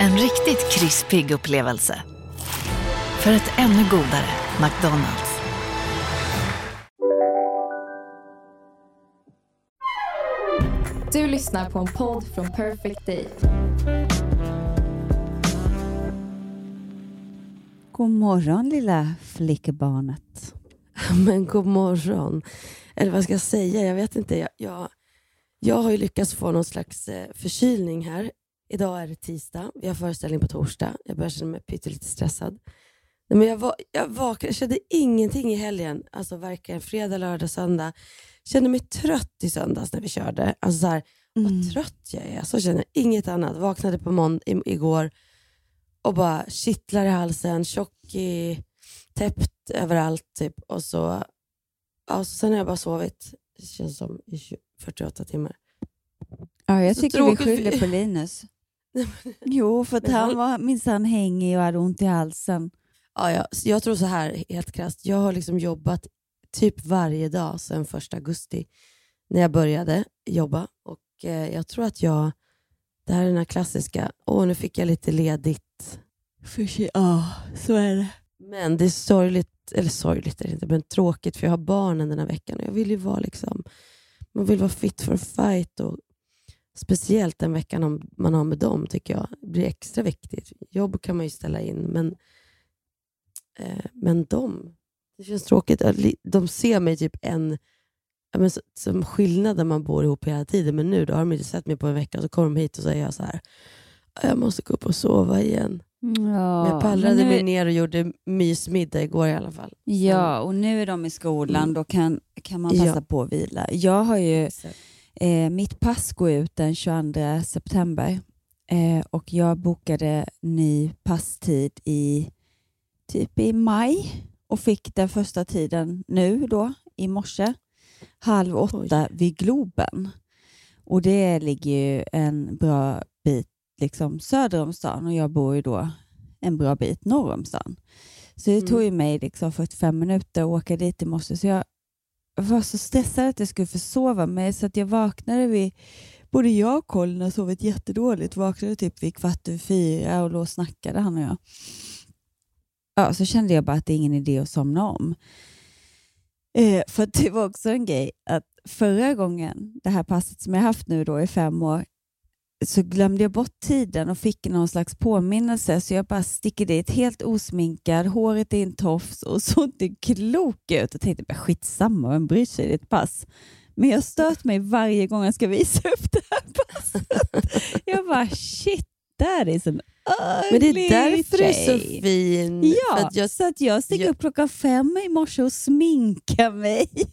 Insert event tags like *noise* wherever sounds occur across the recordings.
En riktigt krispig upplevelse. För ett ännu godare McDonalds. Du lyssnar på en podd från Perfect Day. God morgon lilla flickebarnet. *laughs* Men god morgon. Eller vad ska jag säga? Jag vet inte. Jag, jag, jag har ju lyckats få någon slags eh, förkylning här. Idag är det tisdag. Vi har föreställning på torsdag. Jag börjar känna mig pyttelite stressad. Nej, men jag, va, jag, vaknade, jag kände ingenting i helgen. Alltså varken fredag, lördag, söndag. Kände mig trött i söndags när vi körde. Alltså så här, Mm. Vad trött jag är. Så känner jag inget annat. Vaknade på månd i, igår och bara kittlar i halsen, tjock i, täppt överallt. Typ. Och så, ja, så sen har jag bara sovit, det känns som i 20, 48 timmar. Ja, jag Så tycker vi skyller på Linus. Jo, för att han var minsann hängig och hade ont i halsen. Ja, ja, jag tror så här, helt krasst. Jag har liksom jobbat typ varje dag sedan första augusti när jag började jobba. Och eh, Jag tror att jag, det här är den här klassiska, åh nu fick jag lite ledigt. Ja, så är det. Men det är sorgligt, eller sorgligt är det inte, men tråkigt för jag har barnen den här veckan och jag vill ju vara liksom, man vill vara fit for fight och speciellt den veckan om man har med dem tycker jag blir extra viktigt. Jobb kan man ju ställa in men, eh, men de, det känns tråkigt. De ser mig typ en, ja, men så, som skillnad när man bor ihop hela tiden men nu då har de inte sett mig på en vecka och så kommer de hit och säger jag så här, jag måste gå upp och sova igen. Ja, Men jag pallrade nu- mig ner och gjorde mysmiddag igår i alla fall. Ja, och nu är de i skolan. Mm. Då kan, kan man passa Ja. på att vila. Jag har ju, Så- eh, mitt pass går ut den 22 september eh, och jag bokade ny passtid i typ i maj och fick den första tiden nu då i morse halv åtta vid Globen. Och det ligger ju en bra bit liksom söder om stan och jag bor ju då en bra bit norr om stan. Så det Mm. tog ju mig liksom 45 minuter att åka dit i morse. Så jag var så stressad att jag skulle försova mig så att jag vaknade vid Både jag och Colin har sovit jättedåligt. Vaknade typ vid kvart över fyra och låg och snackade han och jag. Ja, så kände jag bara att det är ingen idé att somna om. Eh, för det var också en grej att förra gången, det här passet som jag haft nu då i fem år, så glömde jag bort tiden och fick någon slags påminnelse så jag bara sticker dit helt osminkad, håret är i en tofs och såg *laughs* inte klok ut och tänkte bara skitsamma, vem bryr sig, det är ett pass. Men jag stört mig varje gång jag ska visa *laughs* upp det här passet. Jag bara shit, that is an Men det är därför du är så fin. För Ja, jag, så att jag sticker jag- upp klockan fem i morse och sminkar mig. *laughs*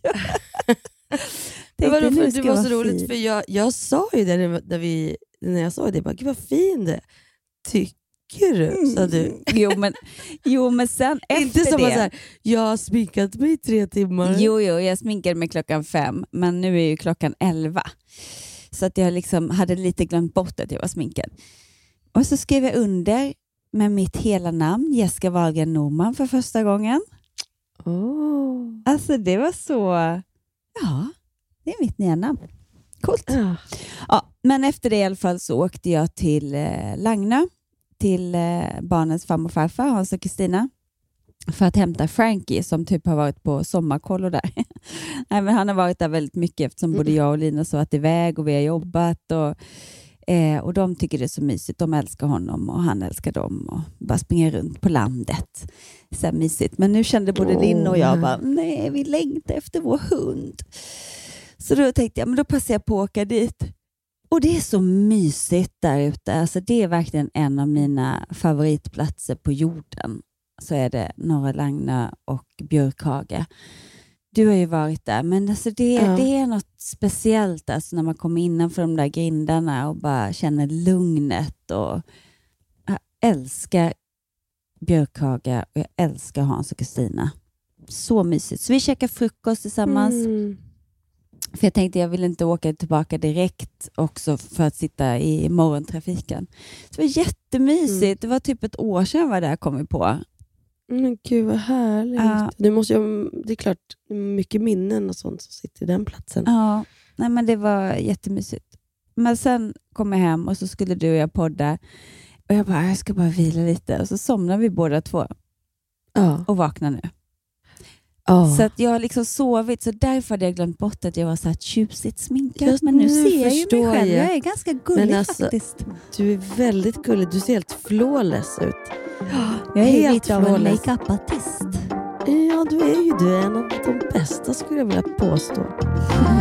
det var, nu det var jag så roligt för jag, jag sa ju det när, vi, när jag såg det, bara, gud vad fin är. Tycker du? sa du. Mm. Jo, men, jo, men sen *laughs* efter Inte som det... att så här, jag har sminkat mig i tre timmar. Jo, jo, jag sminkade mig klockan fem, men nu är ju klockan elva. Så att jag liksom hade lite glömt bort att jag var sminkad. Och så skrev jag under med mitt hela namn, Jessica Wahlgren Norman, för första gången. Åh. Alltså det var så... Ja, det är mitt nya namn. Coolt. Ja. Ja, men efter det i alla fall så åkte jag till eh, Lagnö, till eh, barnens farmor och farfar, Hans och Kristina, för att hämta Frankie som typ har varit på sommarkollo där. *laughs* Nej, men han har varit där väldigt mycket eftersom både jag och Linus har varit iväg och vi har jobbat. Och, eh, och De tycker det är så mysigt. De älskar honom och han älskar dem och bara springer runt på landet. Så mysigt. Men nu kände både Linn och jag bara, nej, vi längtar efter vår hund. Så då tänkte jag, men då passar jag på att åka dit. Och det är så mysigt där ute. Alltså det är verkligen en av mina favoritplatser på jorden. Så är det Norra Lagnö och Björkhage. Du har ju varit där, men alltså det, Ja. det är något speciellt alltså när man kommer innanför de där grindarna och bara känner lugnet. Och jag älskar Björkhaga och jag älskar Hans och Kristina. Så mysigt. Så vi käkar frukost tillsammans. Mm. För jag tänkte jag vill inte åka tillbaka direkt också för att sitta i morgontrafiken. Så det var jättemysigt. Mm. Det var typ ett år sedan var där kom vi på. Men gud vad härligt. Ja. Det, måste ju, det är klart, det mycket minnen och sånt som sitter i den platsen. Ja, nej men det var jättemysigt. Men sen kom jag hem och så skulle du och jag podda. Och jag bara, jag ska bara vila lite. Och så somnade vi båda två Ja. och vaknade nu. Ja. Så att jag har liksom sovit, så därför hade jag glömt bort att jag var så här tjusigt sminkad. Just men nu, nu ser jag ju mig själv. jag. Jag är ganska gullig alltså, faktiskt. Du är väldigt gullig. Du ser helt flawless ut. Jag är helt lite av en makeup-artist. Ja, du är ju du. En av de bästa skulle jag vilja påstå. *laughs*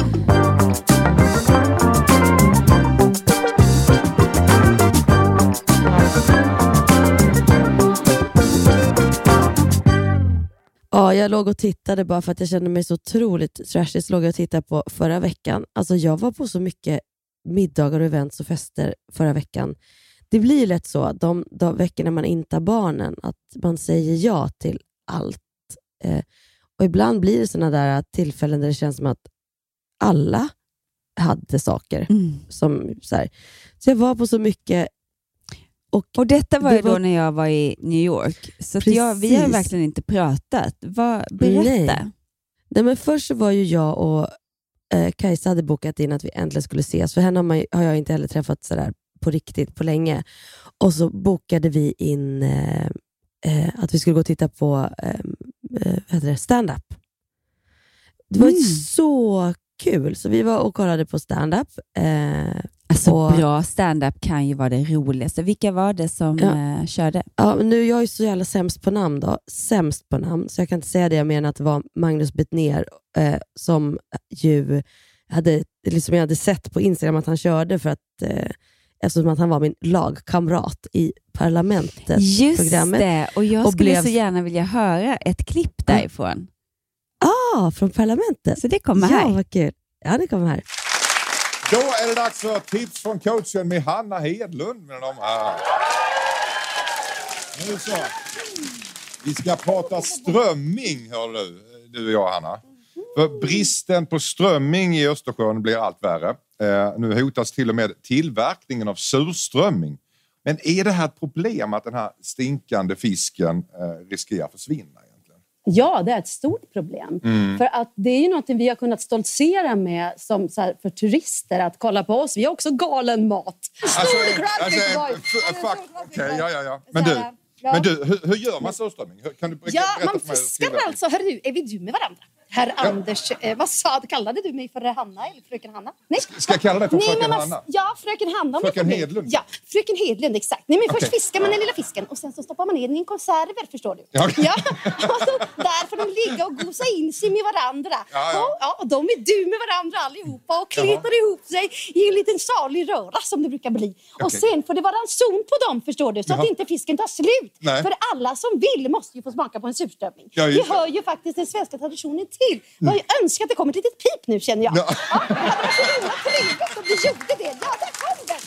Ja, jag låg och tittade bara för att jag kände mig så otroligt trashig. Så låg jag och tittade på förra veckan. Alltså jag var på så mycket middagar och events och fester förra veckan. Det blir ju lätt så, de, de veckorna man inte har barnen, att man säger ja till allt. Eh, och Ibland blir det sådana där tillfällen där det känns som att alla hade saker. Mm. Som, så, här. så jag var på så mycket och Och detta var Det ju då var- när jag var i New York. Så jag, vi har verkligen inte pratat. Vad, berätta. Nej. Nej, men först var ju jag och eh, Kajsa hade bokat in att vi äntligen skulle ses, för henne har, man, har jag inte heller träffat sådär på riktigt på länge. Och så bokade vi in eh, eh, att vi skulle gå och titta på eh, eh, stand-up. Det var Mm. så kul, så vi var och kollade på stand-up. Alltså Och- bra stand-up kan ju vara det roligaste. Vilka var det som Ja. eh, körde? Ja, men nu, jag är så jävla sämst på namn då. Sämst på namn, så jag kan inte säga det. Jag menar att det var Magnus Bettner eh, som ju hade, liksom jag hade sett på Instagram att han körde för att eh, eftersom att han var min lagkamrat i Parlamentet. Just programmet. det, och jag och skulle blev- så gärna vilja höra ett klipp därifrån. Ah, från Parlamentet. Så det kommer Ja, här. vad kul. Ja, det kommer här. Då är det dags för tips från coachen med Hanna Hedlund. Med de här. Nu så. Vi ska prata strömming, hör du, du och jag Hanna. För bristen på strömming i Östersjön blir allt värre. Eh, nu hotas till och med tillverkningen av surströmming. Men är det här ett problem att den här stinkande fisken eh, riskerar att försvinna? Ja, det är ett stort problem. Mm. För att det är ju någonting vi har kunnat stoltsera med som här, för turister. Att kolla på oss, vi har också galen mat. Alltså, alltså, f- fuck, okej, ja, ja, ja. Men du, Ja. men du hur, hur gör man surströmming? Kan du berätta Ja, man fiskar alltså. Hörru, är vi du med varandra? Herr Anders, eh, vad sa Kallade du mig för Hanna eller fröken Hanna? Nej. Ska jag kalla dig för Nej, fröken man- Hanna? Ja, fröken Hanna. om Fröken. Hedlund? Ja, fröken Hedlund, exakt. Nej, men först Okej. fiskar man den lilla fisken och sen så stoppar man ner den i en konserver, förstår du. Ja. Ja, *laughs* och så där får de ligga och gosa in sig med varandra. Ja, ja. Och, ja, och de är du med varandra allihopa och kletar ihop sig i en liten salig röra som det brukar bli. Och Okej. sen får det vara en zon på dem, förstår du, så Jaha. att inte fisken tar slut. Nej. För alla som vill måste ju få smaka på en surströmming. Ja, det. hör ju faktiskt den svenska traditionen till. Jag önskar att det kommer ett litet pip nu känner jag. Ja. Ja, det hade varit så himla trevligt om du gjorde det. Ja, där kom den!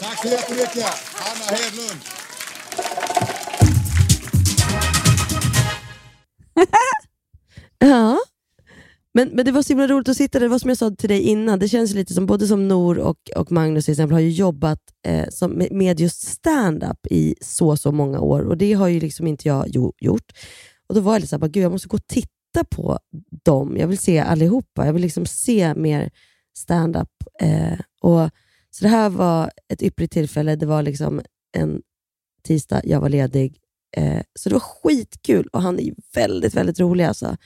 Tack så jättemycket, Hanna Hedlund. *laughs* Ja. Men, men det var så himla roligt att sitta där. Det var som jag sa till dig innan, det känns lite som både som Nor och, och Magnus till exempel har ju jobbat eh, som, med, med just stand-up i så, så många år och det har ju liksom inte jag jo, gjort. Och Då var jag lite såhär, gud jag måste gå och titta på dem. Jag vill se allihopa. Jag vill liksom se mer stand-up. Eh, och, så det här var ett ypperligt tillfälle. Det var liksom en tisdag, jag var ledig. Eh, så det var skitkul och han är väldigt, väldigt rolig. Alltså.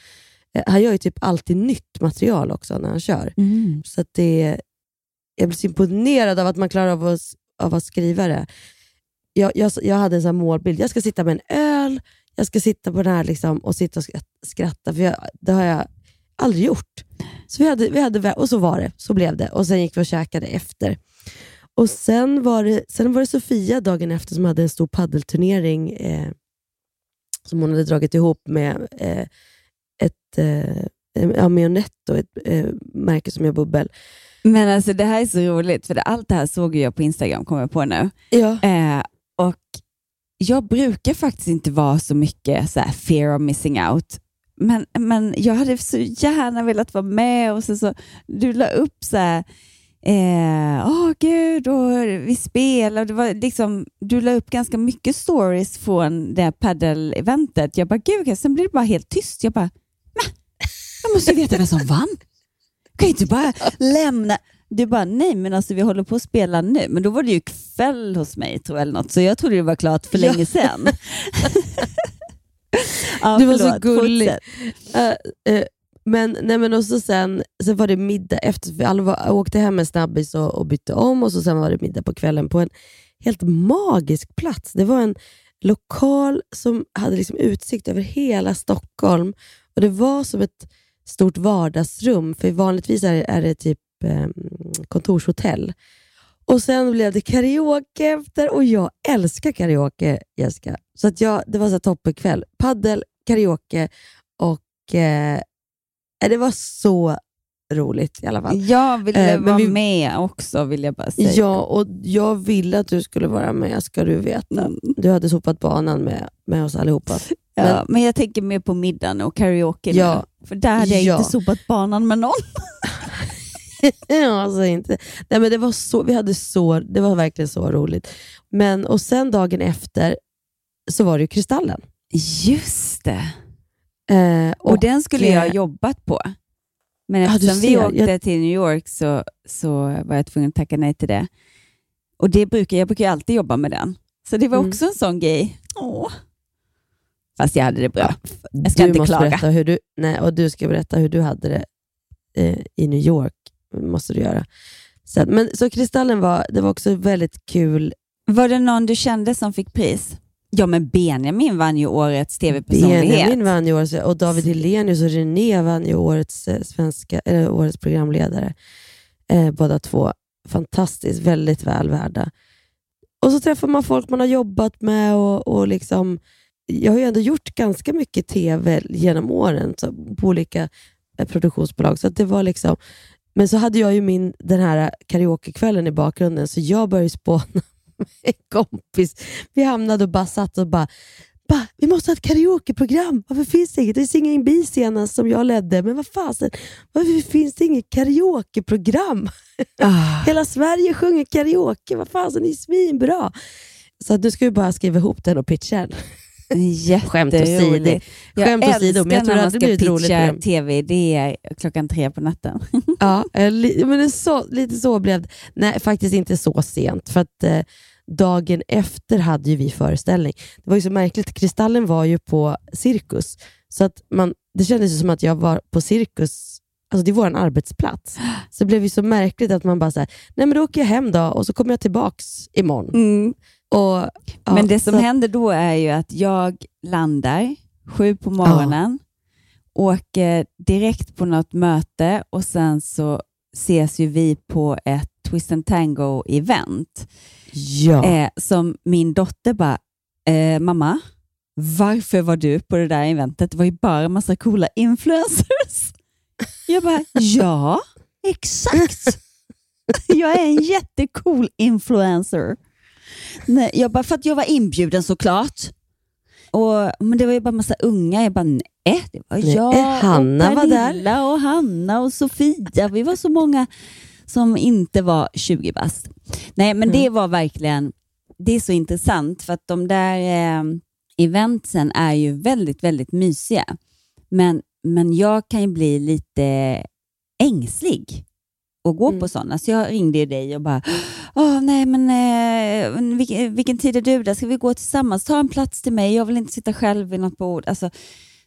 Eh, han gör ju typ alltid nytt material också när han kör. Mm. Så det, jag blir så imponerad av att man klarar av att, av att skriva det. Jag, jag, jag hade en sån målbild. Jag ska sitta med en öl, jag ska sitta på den här liksom, och sitta och skratta. för jag, det har jag aldrig gjort. Så vi hade, vi hade, och så var det. Så blev det. Och Sen gick vi och käkade efter. Och Sen var det, sen var det Sofia dagen efter som hade en stor paddelturnering eh, som hon hade dragit ihop med eh, ett eh, ja, Meonetto, ett eh, märke som gör bubbel. Men alltså det här är så roligt, för det, allt det här såg jag på Instagram, kommer jag på nu. Ja. Eh, och jag brukar faktiskt inte vara så mycket så här, fear of missing out. Men, men jag hade så gärna velat vara med och så, så du la upp så här, eh, åh gud, och vi spelade. Det var liksom, du la upp ganska mycket stories från det padel-eventet. Jag bara, gud, sen blev det bara helt tyst. Jag bara, jag måste ju veta vem som vann. Jag kan inte bara lämna. Du bara, nej men alltså vi håller på att spela nu. Men då var det ju kväll hos mig tror jag, eller något, så jag trodde det var klart för länge sedan. *laughs* ja, Du var så gullig. Eh, eh, men, nej, men och så sen, sen var det middag efter, vi alla var, åkte hem med snabbis och, och bytte om och så sen var det middag på kvällen på en helt magisk plats. Det var en lokal som hade liksom utsikt över hela Stockholm och det var som ett stort vardagsrum, för vanligtvis är, är det typ eh, kontorshotell. Och sen blev det karaoke efter och jag älskar karaoke, Jessica. Så att jag, det var så toppenkväll. Paddel, karaoke och eh, det var så roligt i alla fall. Jag ville Eh, men vara vi- med också vill jag bara säga. Ja, och jag ville att du skulle vara med, ska du veta. Mm. Du hade sopat banan med, med oss allihopa. *laughs* Ja, men jag tänker mer på middagen och karaoke Ja. nu. För där hade jag Ja. inte sopat banan med någon. *laughs* ja, *laughs* alltså inte. Nej, men det, var så, vi hade så, det var verkligen så roligt. Men, och sen dagen efter så var det ju Kristallen. Just det. Eh, Och, den skulle jag ha eh, jobbat på. Men Ja, eftersom vi ser. åkte Jag- till New York så, så var jag tvungen att tacka nej till det. Och det brukar, Jag brukar alltid jobba med den. Så det var Mm. också en sån grej. Åh. Fast jag hade det bra. Jag ska du inte måste klaga. Berätta hur du, nej, och du ska berätta hur du hade det eh, i New York. Måste du göra. Så, men, så Kristallen var, det var också väldigt kul. Var det någon du kände som fick pris? Ja, men Benjamin vann ju årets tv-personlighet. Benjamin vann ju årets, och David Hellenius och René vann ju årets, eh, svenska, eller årets programledare. Eh, båda två. Fantastiskt, väldigt väl värda. Och så träffar man folk man har jobbat med och, och liksom, jag har ju ändå gjort ganska mycket tv genom åren så, på olika eh, produktionsbolag. Så det var liksom, men så hade jag ju min, den här karaokekvällen i bakgrunden, så jag började spåna *laughs* med en kompis. Vi hamnade och bara satt och bara, bara vi måste ha ett karaokeprogram. Varför finns det inget? Det finns ingen bi senast som jag ledde, men vad fasen, varför finns det inget karaokeprogram? *laughs* Ah. Hela Sverige sjunger karaoke, vad fasen, det är svinbra. Så nu ska vi bara skriva ihop den och pitcha den. *laughs* Skämt åsido. Jätteroligt. Jag Skämt åsido, men jag tror älskar det ska blivit roligt program. tv-idéer klockan tre på natten. *laughs* Ja, men det så, lite så blev det. Nej, faktiskt inte så sent. För att eh, dagen efter hade ju vi föreställning. Det var ju så märkligt. Kristallen var ju på cirkus. Så att man, det kändes ju som att jag var på cirkus. Alltså det är vår arbetsplats. *gasps* Så det blev ju så märkligt att man bara så här, nej men då åker jag hem då och så kommer jag tillbaks imorgon. Och, ja. Men det som så- händer då är ju att jag landar sju på morgonen, åker direkt på något möte och sen så ses ju vi på ett Twist and Tango-event. Ja. Eh, som min dotter bara, eh, mamma, varför var du på det där eventet? Det var ju bara en massa coola influencers. Jag bara, ja, exakt. Jag är en jättecool influencer. Nej, jag bara, för att jag var inbjuden såklart. Och, men det var ju bara massa unga. Jag bara, nej, det var Nej, jag Hanna och var där. Pernilla och Hanna och Sofia. Vi var så många som inte var 20 bast. Nej, men Mm. det var verkligen, det är så intressant för att de där eh, eventsen är ju väldigt, väldigt mysiga. Men, men jag kan ju bli lite ängslig och gå Mm. på sådana. Så jag ringde ju dig och bara, Åh, nej men eh, vilken, vilken tid är du där? Ska vi gå tillsammans? Ta en plats till mig. Jag vill inte sitta själv vid något bord. Alltså,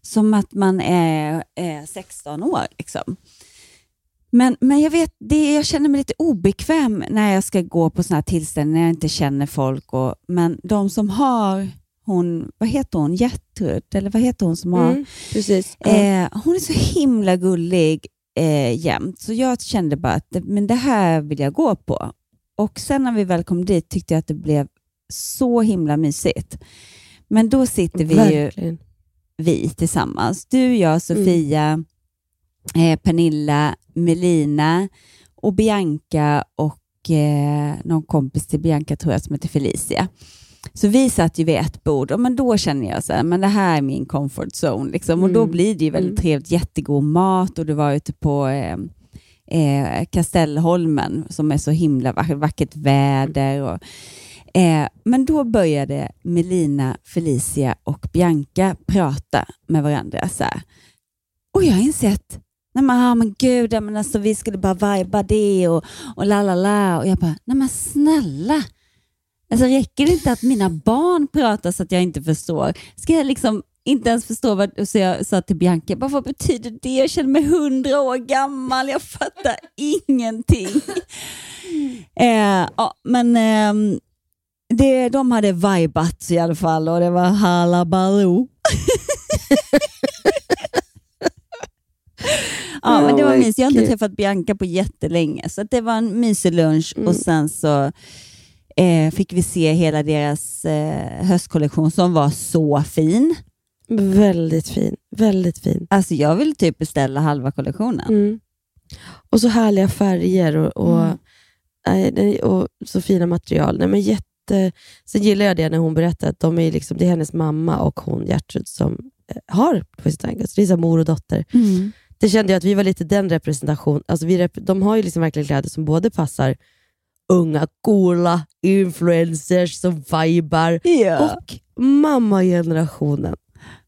som att man är, är 16 år. Liksom. Men, men jag vet, det, jag känner mig lite obekväm när jag ska gå på sådana här tillställningar när jag inte känner folk. Och, men de som har, hon, vad heter hon, Gertrud, eller vad heter hon som har Mm, precis. Eh, hon är så himla gullig eh, jämt, så jag kände bara att det, men det här vill jag gå på. Och sen när vi väl kom dit tyckte jag att det blev så himla mysigt. Men då sitter vi ju Verkligen. vi tillsammans. Du, jag, Sofia, eh, Pernilla, Melina och Bianca och eh, någon kompis till Bianca tror jag som heter Felicia. Så vi satt ju vid ett bord och men då känner jag så här, men det här är min comfort zone. Liksom. Och då Mm. blir det ju väldigt Mm. trevligt, jättegod mat och du var ute på eh, eh, Kastellholmen som är så himla vackert, väder. Och, eh, men då började Melina, Felicia och Bianca prata med varandra. Så här. Och jag har insett, nej men, ah, men gud, men alltså, vi skulle bara viba det och, och la la la. Och jag bara, nej men snälla. Alltså räcker det inte att mina barn pratar så att jag inte förstår? Ska jag liksom inte ens förstå vad så jag sa till Bianca, bara, vad betyder det? Jag känner mig hundra år gammal, jag fattar ingenting. *laughs* eh, ja, men ehm, det, de hade vibat i alla fall och det var halabaloo. *laughs* ja, men det var my mysigt. Jag har inte träffat Bianca på jättelänge, så det var en mysig lunch Mm. och sen så eh, fick vi se hela deras eh, höstkollektion som var så fin. Väldigt fin. Väldigt fin. Alltså jag vill typ beställa halva kollektionen. Mm. Och så härliga färger och, och, Mm. och så fina material. Nej, men jätte... Sen gillar jag det när hon berättar att de är liksom, det är hennes mamma och hon Gertrud som eh, har Twisted Angles. Det är så mor och dotter. Mm. Det kände jag att vi var lite den representation. Alltså vi rep de har ju liksom verkligen kläder som både passar unga, coola influencers som vibar Ja. och mammagenerationen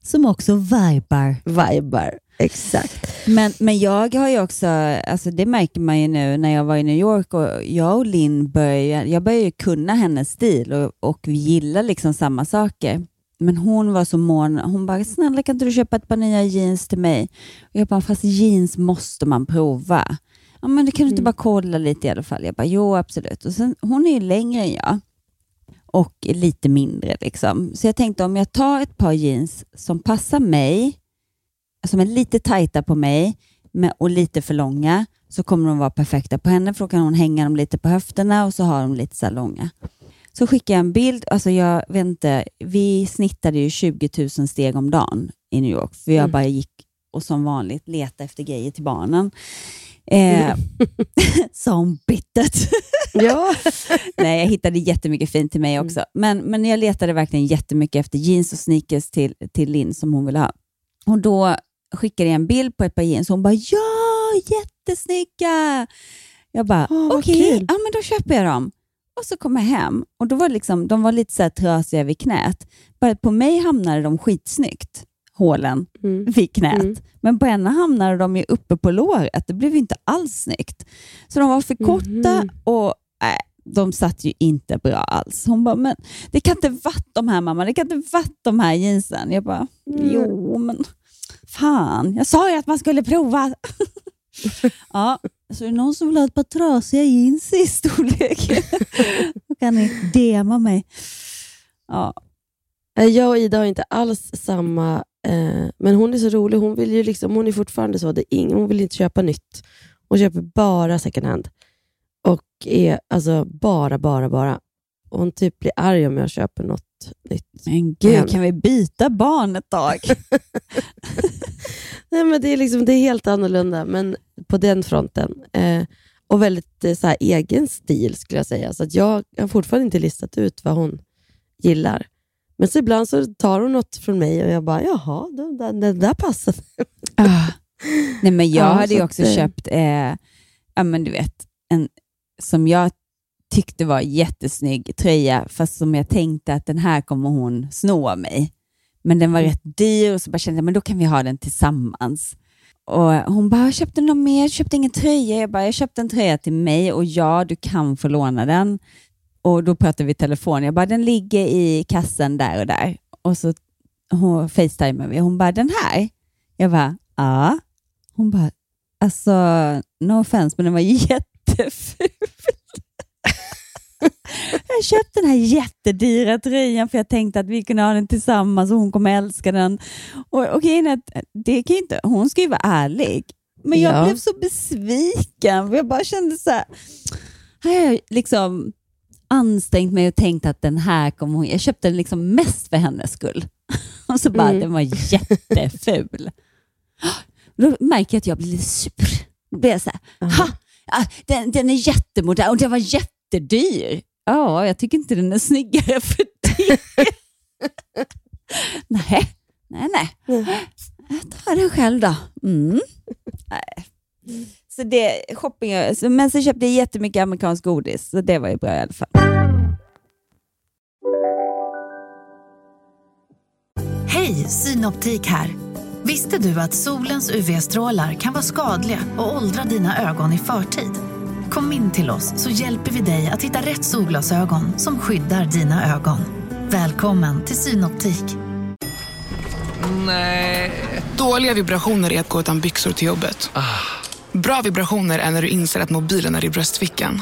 Som också vibar. vibar. Exakt. Men, men jag har ju också, alltså det märker man ju nu när jag var i New York och jag och Linn börjar, jag börjar ju kunna hennes stil och, och vi gillar liksom samma saker. Men hon var så mån, hon bara, snälla kan inte du köpa ett par nya jeans till mig? Och jag bara, fast jeans måste man prova. Ja, men det kan du inte Mm. bara kolla lite i alla fall? Jag bara, jo absolut. Och sen, hon är ju längre än jag och lite mindre. Liksom. Så jag tänkte om jag tar ett par jeans som passar mig, som är lite tajta på mig med, och lite för långa, så kommer de vara perfekta på henne, för då kan hon hänga dem lite på höfterna och så har de lite så långa. Så skickade jag en bild, alltså jag vet inte, vi snittade ju 20 000 steg om dagen i New York, för jag Mm. bara gick och som vanligt letade efter grejer till barnen. Eh, *laughs* som bittert. Ja. *laughs* Nej, jag hittade jättemycket fint till mig också. Men, men jag letade verkligen jättemycket efter jeans och sneakers till, till Linn som hon ville ha. Och då skickade jag en bild på ett par jeans och hon bara ja, jättesnygga! Jag bara vad okej, kul. ja, men då köper jag dem. Och så kom jag hem och då var liksom, de var lite så här trasiga vid knät. Bara på mig hamnade de skitsnyggt, hålen Mm. vid knät. Mm. Men på henne hamnade de ju uppe på låret. Det blev inte alls snyggt. Så de var för korta Mhm. och nej, de satt ju inte bra alls. Hon bara, men det kan inte varit de här mamma, det kan inte varit de här jeansen. Jag bara, Mm. jo men fan, jag sa ju att man skulle prova. *laughs* ja, så är det någon som vill ha ett par trasiga jeans i storlek, då *laughs* kan ni DMa mig. Ja, Jag och Ida har inte alls samma, eh, men hon är så rolig. Hon vill ju liksom, hon är fortfarande så, det ing, hon vill inte köpa nytt. Hon köper bara second hand. Och är alltså bara, bara, bara. Och hon typ blir arg om jag köper något nytt. men gud, kan vi byta barn ett tag? *laughs* *laughs* Nej, men det, är liksom, det är helt annorlunda, men på den fronten. Eh, och väldigt eh, så här, egen stil skulle jag säga. Så jag har fortfarande inte listat ut vad hon gillar. Men så ibland så tar hon något från mig och jag bara, jaha, det, det, det där passade. Ah. Nej, men jag Ja, hade ju också eh, köpt, eh, ja, men du vet, en som jag tyckte var jättesnygg tröja, fast som jag tänkte att den här kommer hon sno av mig. Men den var Mm. rätt dyr och så bara kände jag men då kan vi ha den tillsammans. Och Hon bara, jag köpte något mer, jag köpte ingen tröja. Jag bara, jag köpte en tröja till mig och ja, du kan få låna den. Och Då pratade vi i telefon. Jag bara, den ligger i kassen där och där. Och så hon facetimade vi. Hon bara, den här? Jag bara, ja. Hon bara, alltså, no offense, men den var *laughs* jätteful. jag köpte den här jättedyra tröjan för jag tänkte att vi kunde ha den tillsammans och hon kommer älska den. Och, och det kan inte, hon ska ju vara ärlig. Men jag Ja. blev så besviken. Jag bara kände så här, här liksom ansträngt mig och tänkt att den här kommer hon... Jag köpte den liksom mest för hennes skull. *laughs* Och så bara, Mm. den var jätteful. *gasps* Då märker jag att jag blir lite sur. Då blir jag så här, ha, den, den är jättemodern och den var jättedyr. Ja, jag tycker inte den är snyggare för *laughs* nej, nej, nej. Jag tar den själv då. Mm. *laughs* Nej. Så det, shopping, men så köpte jag jättemycket amerikansk godis, så det var ju bra i alla fall. Hej, Synoptik här. Visste du att solens UV-strålar kan vara skadliga och åldra dina ögon i förtid? Kom in till oss så hjälper vi dig att hitta rätt solglasögon som skyddar dina ögon. Välkommen till Synoptik. Dåliga vibrationer är att gå utan byxor till jobbet. Bra vibrationer är när du inser att mobilen är i bröstfickan.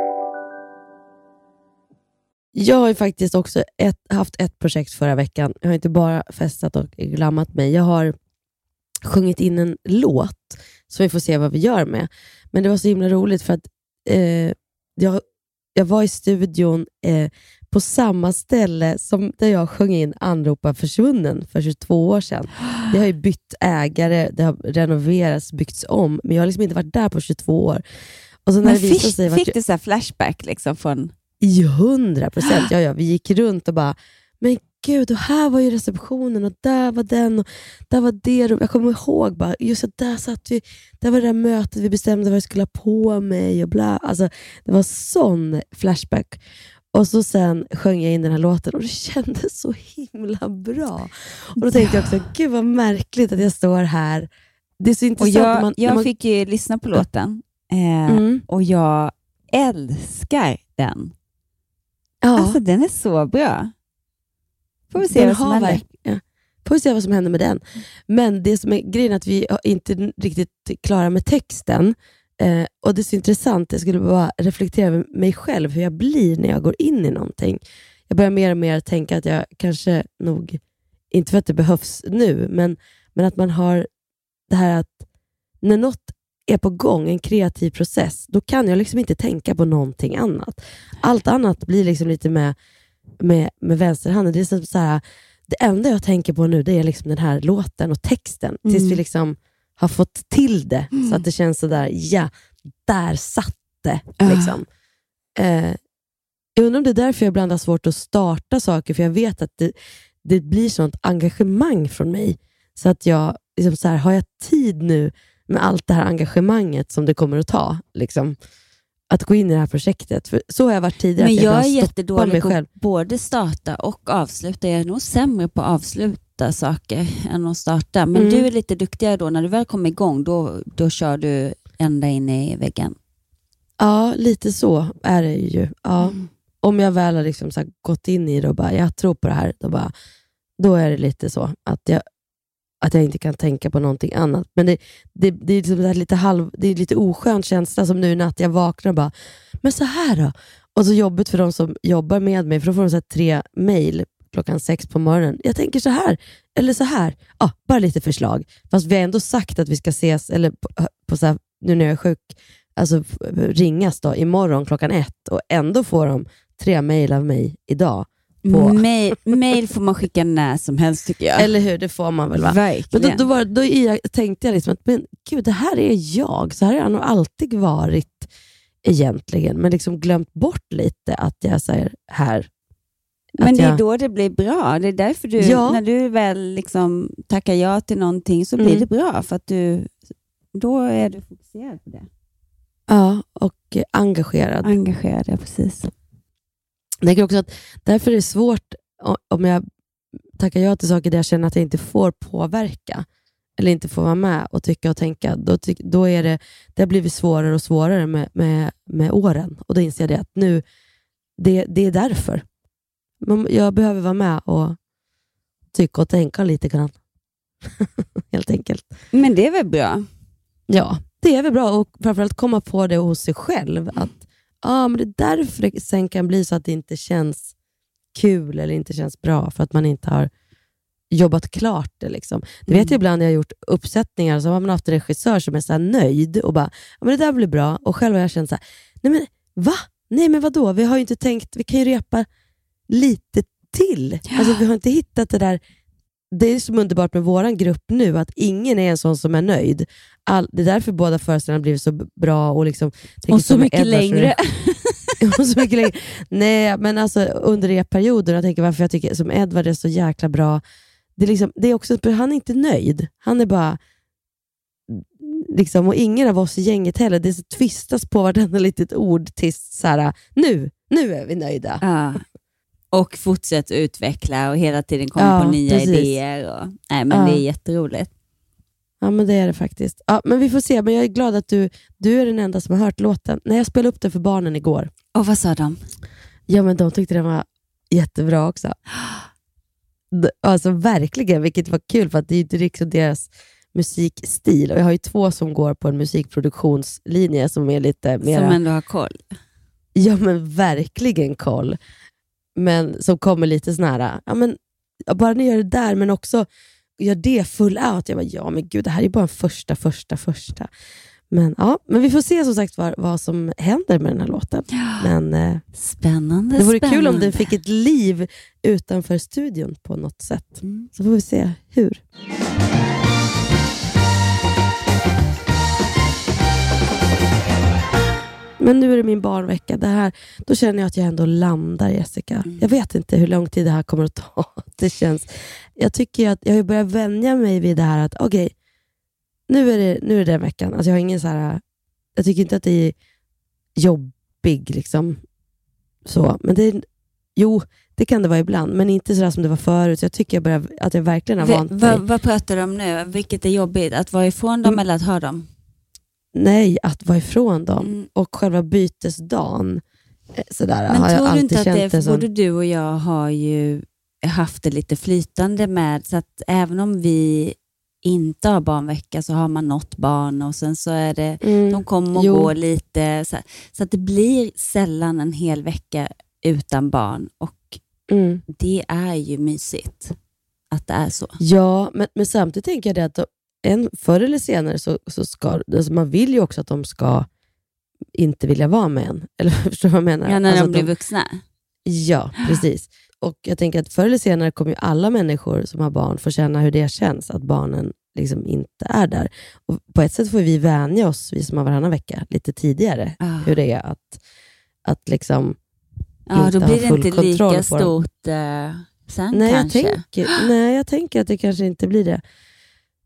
Jag har faktiskt också ett, haft ett projekt förra veckan. Jag har inte bara festat och glammat mig. Jag har sjungit in en låt som vi får se vad vi gör med. Men det var så himla roligt för att eh, jag, jag var i studion eh, på samma ställe som där jag sjöng in Anropa försvunnen för 22 år sedan. Det har ju bytt ägare, det har renoverats, byggts om, men jag har liksom inte varit där på 22 år. Och så när Men det fick, sig fick du så här flashback liksom från... i hundra procent. Ja, ja, vi gick runt och bara, men gud, och här var ju receptionen och där var den och där var det. Jag kommer ihåg, bara, just att där satt vi, där var det där mötet, vi bestämde vad jag skulle ha på mig och bla. Alltså, det var sån flashback. Och så sen sjöng jag in den här låten och det kändes så himla bra. Och Då tänkte jag också, gud vad märkligt att jag står här. Det är så Och intressant. när jag, man, när jag man, fick ju lyssna på låten eh, Mm. och jag älskar den. Ja. Alltså den är så bra. Får vi se Den vad som händer. verk- Ja. Får vi se vad som händer med den. Men det som är grejen är att vi har inte riktigt klara med texten. Eh, och Det är så intressant, jag skulle bara reflektera över mig själv, hur jag blir när jag går in i någonting. Jag börjar mer och mer tänka att jag kanske nog, inte för att det behövs nu, men, men att man har det här att när något är på gång, en kreativ process, då kan jag liksom inte tänka på någonting annat. Allt annat blir liksom lite med, med, med vänsterhanden. Det är så här, det enda jag tänker på nu det är liksom den här låten och texten, tills Mm. vi liksom har fått till det, så att det känns sådär, ja, där satt det. Ah. Liksom. Eh, jag undrar om det är därför jag ibland har svårt att starta saker, för jag vet att det, det blir sånt engagemang från mig. Så att jag, liksom så här, har jag tid nu med allt det här engagemanget som det kommer att ta? Liksom, att gå in i det här projektet. För så har jag varit tidigare. Men att jag är jättedålig på att både starta och avsluta. Jag är nog sämre på att avsluta saker än att starta. Men Mm. du är lite duktigare då. När du väl kommer igång, då, då kör du ända in i väggen. Ja, lite så är det ju. Ja. Mm. Om jag väl har liksom gått in i det och bara, jag tror på det här, då, bara, då är det lite så att jag, att jag inte kan tänka på någonting annat. Men det, det, det, är, typ liksom det, här lite halv, det är lite oskön känsla som nu i natt jag vaknar och bara, men så här då? Och så jobbigt för de som jobbar med mig, för då får de så här tre mejl klockan sex på morgonen. Jag tänker så här, eller så här. Ah, bara lite förslag. Fast vi har ändå sagt att vi ska ses, eller på, på så här, nu när jag är sjuk, alltså ringas då imorgon klockan ett och ändå får de tre mejl av mig idag. På, Mail, mail får man skicka när som helst tycker jag. Eller hur, det får man väl va? Men Verkligen. då, då, var, då i- jag, tänkte jag liksom att men, gud, det här är jag. Så här har jag nog alltid varit egentligen, men liksom glömt bort lite att jag säger här. Men det är jag, då det blir bra. Det är därför du, Ja. när du väl liksom tackar ja till någonting så blir Mm. det bra. För att du, då är du fokuserad på det. Ja, och engagerad. Engagerad, ja precis. Jag tänker också att därför är det svårt om jag tackar ja till saker där jag känner att jag inte får påverka eller inte får vara med och tycka och tänka. Då, då är det, det har blivit svårare och svårare med, med, med åren. Och Då inser jag det att nu, det, det är därför. Jag behöver vara med och tycka och tänka lite grann. *laughs* Helt enkelt. Men det är väl bra? Ja, det är väl bra och framförallt komma på det hos sig själv. Att ah, men det är därför det sen kan bli så att det inte känns kul eller inte känns bra för att man inte har jobbat klart det. Liksom. Mm. vet jag ibland när jag har gjort uppsättningar, så har man haft en regissör som är så här nöjd och bara, ja, men det där blir bra. Och själv har jag känt så här, nej men va? Nej men vadå? Vi har ju inte tänkt, vi kan ju repa lite till. Alltså, vi har inte hittat det där det är som underbart med vår grupp nu, att ingen är en sån som är nöjd. All, det är därför båda föreställningarna blivit så bra. Och, liksom, Och så mycket Edvard längre. *laughs* och så mycket längre. Nej, men alltså under e-perioden, jag tänker varför jag tycker som Edvard är så jäkla bra. Det är, liksom, det är också, han är inte nöjd. Han är bara, liksom, och ingen av oss i gänget heller, det så tvistas på vartenda litet ord tills så här, nu, nu är vi nöjda. Ja. Och fortsätt utveckla och hela tiden komma Ja, på nya precis. idéer. Och, nej, men Ja. Det är jätteroligt. Ja, men det är det faktiskt. Ja, men vi får se, men jag är glad att du, du är den enda som har hört låten. När jag spelade upp den för barnen igår, Och vad sa de? ja men de tyckte den var jättebra också. Alltså verkligen, vilket var kul för att det är inte liksom deras musikstil. Och jag har ju två som går på en musikproduktionslinje som är lite mer... Som ändå har koll. Ja men verkligen koll. Men som kommer lite sån här, ja men bara ni gör det där men också gör det full out. Jag bara, ja men gud det här är bara en första, första, första. Men, ja, men vi får se som sagt vad, vad som händer med den här låten. Men eh, Spännande, det vore spännande. kul om den fick ett liv utanför studion på något sätt. Mm. Så får vi se hur. Men nu är det min barnvecka. Det här, då känner jag att jag ändå landar, Jessica. Mm. Jag vet inte hur lång tid det här kommer att ta. *laughs* Det känns, jag tycker att jag har börjat vänja mig vid det här att okej, nu, är det, nu är det den veckan. Alltså jag, har ingen så här, jag tycker inte att det är jobbig. Liksom. Så, men det är, jo, det kan det vara ibland, men inte så som det var förut. Så jag tycker jag börjar, att jag verkligen har vant mig. vad, vad pratar du om nu? Vilket är jobbigt? Att vara ifrån dem Mm. eller att ha dem? Nej, att vara ifrån dem. Mm. Och själva bytesdagen. eh, Sådär, Men har jag tror du alltid inte att känt det, för som- både du och jag har ju haft det lite flytande med, så att även om vi inte har barnvecka så har man något barn och sen så är det, Mm. de kommer och Jo. går lite. Så, så att det blir sällan en hel vecka utan barn och Mm. det är ju mysigt att det är så. Ja, men, men samtidigt tänker jag det att en, förr eller senare så, så ska, alltså man vill ju också att de ska inte vilja vara med en. *laughs* Eller förstår du vad jag menar? Ja, när Alltså de blir vuxna. Ja, precis. Och jag tänker att förr eller senare kommer ju alla människor som har barn få känna hur det känns att barnen liksom inte är där. Och på ett sätt får vi vänja oss, vi som har varannan vecka, lite tidigare, Ah. hur det är att, att liksom Ja, inte då ha blir det full inte kontroll lika stort eh, sen Nej jag, kanske. tänker, *gasps* nej, jag tänker att det kanske inte blir det.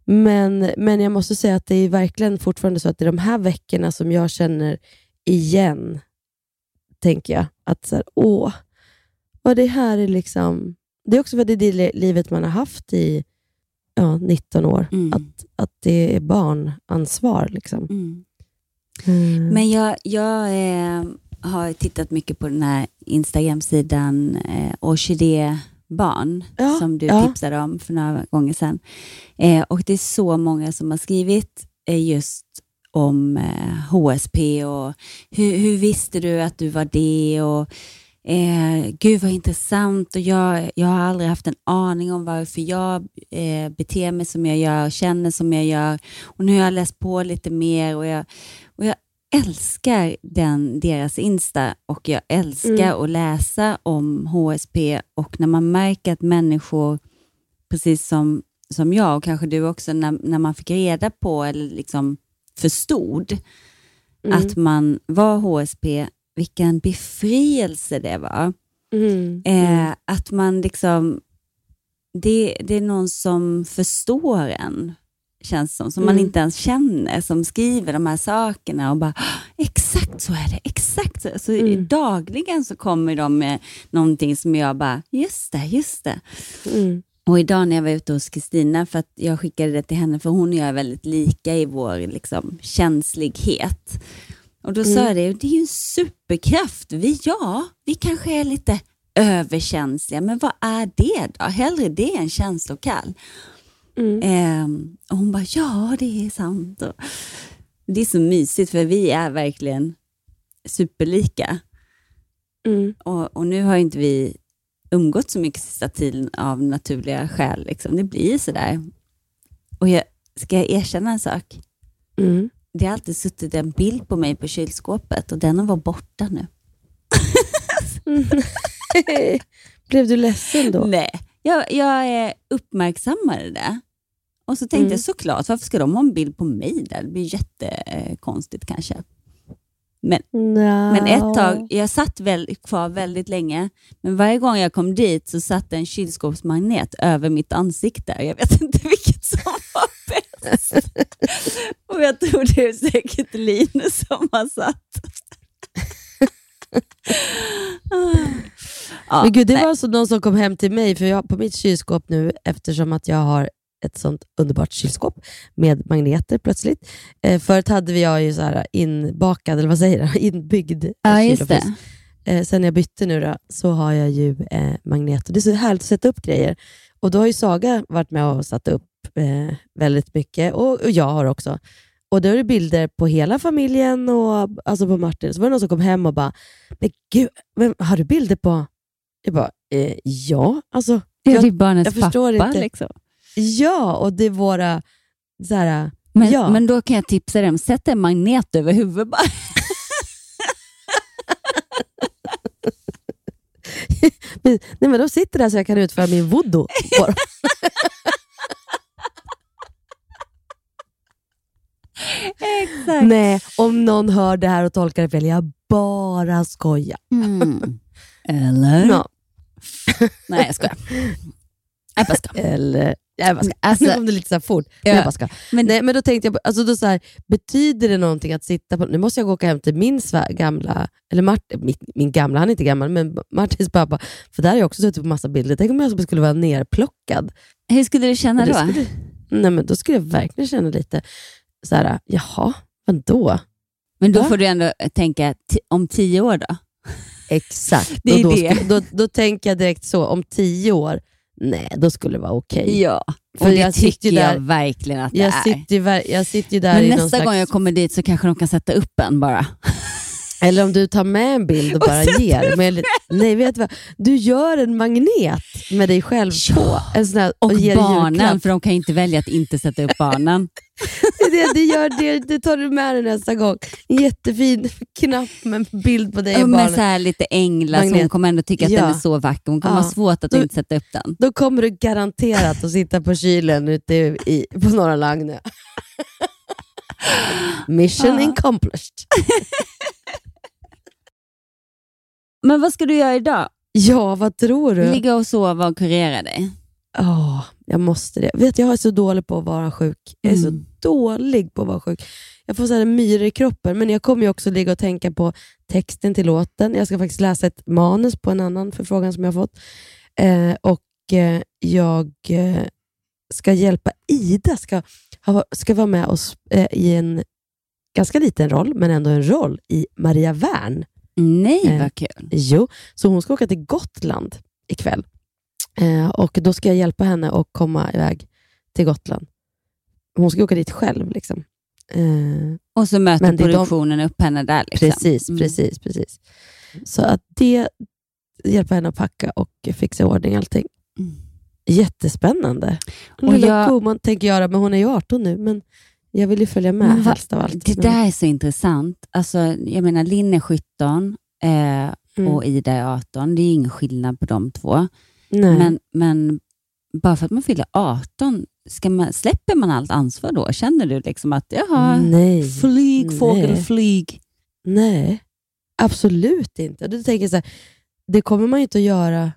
Men, men jag måste säga att det är verkligen fortfarande så att det är de här veckorna som jag känner igen, tänker jag. Att så här, åh, vad det här är liksom... Det är också för att det är det li- livet man har haft i ja, 19 år. Mm. Att, att det är barnansvar. Liksom. Mm. Men jag, jag eh, har tittat mycket på den här Instagram-sidan eh, Orkidébarn Ja, som du ja. tipsade om för några gånger sedan. Eh, och Det är så många som har skrivit eh, just om eh, HSP och hur, hur visste du att du var det? Och eh, Gud vad intressant och jag, jag har aldrig haft en aning om varför jag eh, beter mig som jag gör, känner som jag gör. Och nu har jag läst på lite mer och jag älskar den, deras Insta och jag älskar Mm. att läsa om HSP och när man märker att människor, precis som, som jag och kanske du också, när, när man fick reda på eller liksom förstod Mm. att man var HSP, vilken befrielse det var. Mm. Eh, att man liksom, det, det är någon som förstår en, känns som, som man Mm. inte ens känner, som skriver de här sakerna och bara, "Ah, exakt så är det, exakt så. så Mm. Dagligen så kommer de med någonting som jag bara, just det, just det. Mm. Och idag när jag var ute hos Kristina, för att jag skickade det till henne, för hon och jag är väldigt lika i vår liksom, känslighet. Och då sa Mm. jag det, det är ju en superkraft. Vi, ja, vi kanske är lite överkänsliga, men vad är det då? Hellre det än känslokall. Mm. Ehm, och hon bara, ja det är sant. Och det är så mysigt för vi är verkligen superlika. Mm. Och, och nu har ju inte vi umgått så mycket sista tiden av naturliga skäl. Liksom. Det blir sådär. Och jag, ska jag erkänna en sak? Mm. Det har alltid suttit en bild på mig på kylskåpet och den har varit borta nu. *laughs* Blev du ledsen då? Nej, jag, jag eh, uppmärksammade det. Och så tänkte Mm. jag såklart, varför ska de ha en bild på mig där? Det blir jättekonstigt kanske. Men, Nja. men ett tag, jag satt väl, kvar väldigt länge, men varje gång jag kom dit så satt en kylskåpsmagnet över mitt ansikte. Jag vet inte *laughs* vilket som var bäst. *laughs* Och jag tror det är säkert Linus som har satt. Ja, *laughs* men gud, det nej. var alltså någon som kom hem till mig, för jag på mitt kylskåp nu, eftersom att jag har ett sånt underbart kylskåp med magneter plötsligt. Eh, förut hade vi jag ju så här inbakad, eller vad säger jag, *laughs* inbyggd Ja, just det. Eh, sen jag bytte nu då, så har jag ju eh, magneter. Det är så härligt att sätta upp grejer. Och då har ju Saga varit med och satt upp eh, väldigt mycket, och, och jag har också. Och då är det bilder på hela familjen och alltså på Martin. Så var det någon som kom hem och bara, men gud, men har du bilder på... Jag bara, eh, ja. Alltså, Ja, jag, det är barnets jag förstår pappa. inte. Liksom. Ja, och det är våra... Så här, Men, ja. men då kan jag tipsa dig om, sätt en magnet över huvudet bara. *laughs* Nej, men de sitter där så jag kan utföra min voodoo på dem. *laughs* Exakt. Nej, om någon hör det här och tolkar det fel, jag bara skojar. Mm. *laughs* Eller? Ja. Nej, jag skojar. Jag bara skojar. Eller, bara ska. Alltså- nu kom det lite så fort. Ja. Bara ska. Men- Nej, men då tänkte jag, på- alltså då så här, betyder det någonting att sitta på... Nu måste jag gå och åka hem till min svär, gamla, eller Martin, min, min gamla, han är inte gammal, men Martins pappa. För där har jag också suttit på massa bilder. Tänk om jag skulle vara nerplockad. Hur skulle du känna då? Skulle, nej, men då skulle jag verkligen känna lite så här, jaha, vadå? Men då Va? får du ändå tänka, om tio år då? Exakt. *laughs* Det är då, det. Skulle, då, då tänker jag direkt så, om tio år, nej, då skulle det vara okej. Ja, För och det jag tycker jag där- verkligen att det Jag är. sitter, jag sitter där Men nästa slags... gång jag kommer dit så kanske de kan sätta upp en bara. *laughs* Eller om du tar med en bild och, Och bara ger. Men, nej, vet du vad? Du gör en magnet med dig själv på. En sån här, Och, i barnen, för de kan inte välja att inte sätta upp barnen. Det, det, gör, det, det tar du med dig nästa gång. En jättefin knapp med en bild på dig Ja, och med barnen. så här lite änglar, så Magnet. hon kommer ändå tycka att Ja. den är så vacker. Hon kommer Ja. ha svårt att Då- inte sätta upp den. Då kommer du garanterat att sitta på kylen ute i, på Norra Lagnö. Mission Ja. accomplished. Men vad ska du göra idag? Ja, vad tror du? Ligga och sova och kurera dig? Ja, jag måste det. Vet, jag är så dålig på att vara sjuk. Jag är så Mm. dålig på att vara sjuk. Jag får så här myror i kroppen, men jag kommer ju också ligga och tänka på texten till låten. Jag ska faktiskt läsa ett manus på en annan förfrågan som jag har fått. Eh, och eh, jag eh, ska hjälpa Ida, ska, ha, ska vara med oss eh, i en ganska liten roll, men ändå en roll i Maria Wern. Nej, Eh, vad kul. Jo, så hon ska åka till Gotland ikväll. Eh, och Då ska jag hjälpa henne att komma iväg till Gotland. Hon ska åka dit själv. Liksom. Eh, Och så möter är de- produktionen upp henne där. Liksom. precis, Mm. precis, precis. Så att det hjälper henne att packa och fixa i ordning allting. Mm. Jättespännande. Och Lilla jag- gumman tänker göra, men hon är ju 18 nu. Men jag vill ju följa med Men helst av allt. Det Men- där är så intressant. Alltså, jag menar, Linn är 17 eh, Mm. och Ida är 18. Det är ingen skillnad på de två. Nej. Men, men bara för att man fyller 18, ska man, släpper man allt ansvar då? Känner du liksom att, jaha, Nej. flyg fågel, Nej. flyg. Nej, absolut inte. Du tänker så här, det kommer man ju inte att göra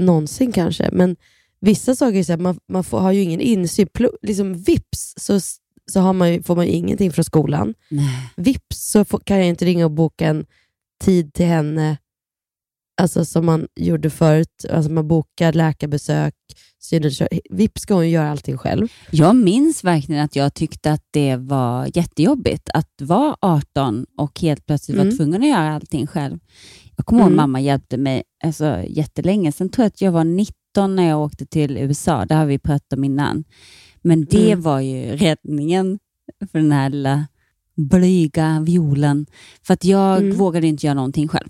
någonsin kanske, men vissa saker är så här, man, man får, har ju ingen insyn. Liksom vips så, så har man ju, får man ju ingenting från skolan. Nej. Vips så får, kan jag inte ringa och boka en tid till henne alltså som man gjorde förut. Alltså man bokar läkarbesök, Vips ska hon göra allting själv. Jag minns verkligen att jag tyckte att det var jättejobbigt att vara 18 och helt plötsligt vara Mm. tvungen att göra allting själv. Jag kommer ihåg Mm. mamma hjälpte mig alltså, jättelänge. Sen tror jag att jag var 19 när jag åkte till USA. Det har vi pratat om innan. Men det Mm. var ju räddningen för den här lilla blyga violen. För att jag Mm. vågade inte göra någonting själv.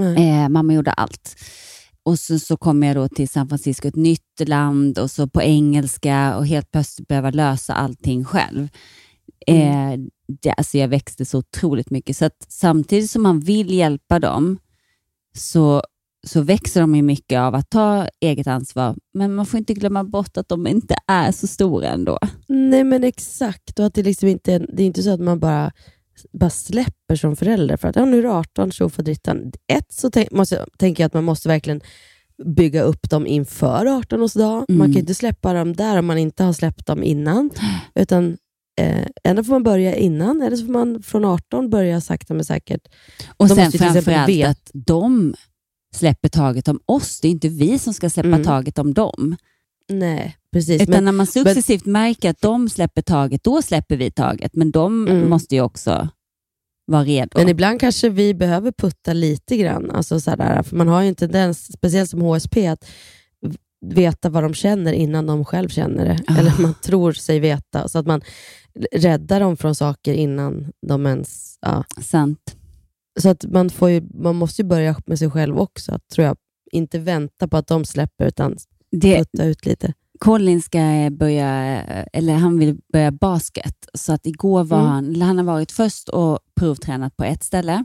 Eh, mamma gjorde allt. och så, så kommer jag då till San Francisco, ett nytt land och så på engelska och helt plötsligt behöva lösa allting själv. Eh, det, alltså jag växte så otroligt mycket. Så samtidigt som man vill hjälpa dem så, så växer de ju mycket av att ta eget ansvar. Men man får inte glömma bort att de inte är så stora ändå. Nej men exakt, och att det, liksom inte, det är inte så att man bara, bara släpper som förälder för att ja, nu är du 18, tjofaderittan. Ett så tänk, måste, tänker jag att man måste verkligen bygga upp dem inför 18-årsdag. Mm. Man kan inte släppa dem där om man inte har släppt dem innan. Utan eh, Ändå får man börja innan, eller så får man från 18 börja sakta men säkert. Och De sen framförallt att de släpper taget om oss. Det är inte vi som ska släppa Mm. taget om dem. Nej, precis. Utan Men, när man successivt märker att de släpper taget, då släpper vi taget. Men de Mm. måste ju också vara redo. men ibland kanske vi behöver putta lite grann. Alltså sådär, för man har ju en tendens, speciellt som HSP, att veta vad de känner innan de själv känner det. Ah. Eller man tror sig veta. Så att man räddar dem från saker innan de ens... Ja. Sant. Så att man, får ju, man måste ju börja med sig själv också, tror jag. Inte vänta på att de släpper, utan Det, putta ut lite. Colin ska börja, eller han vill börja basket. Så att igår var Mm. han, han har varit först och provtränat på ett ställe.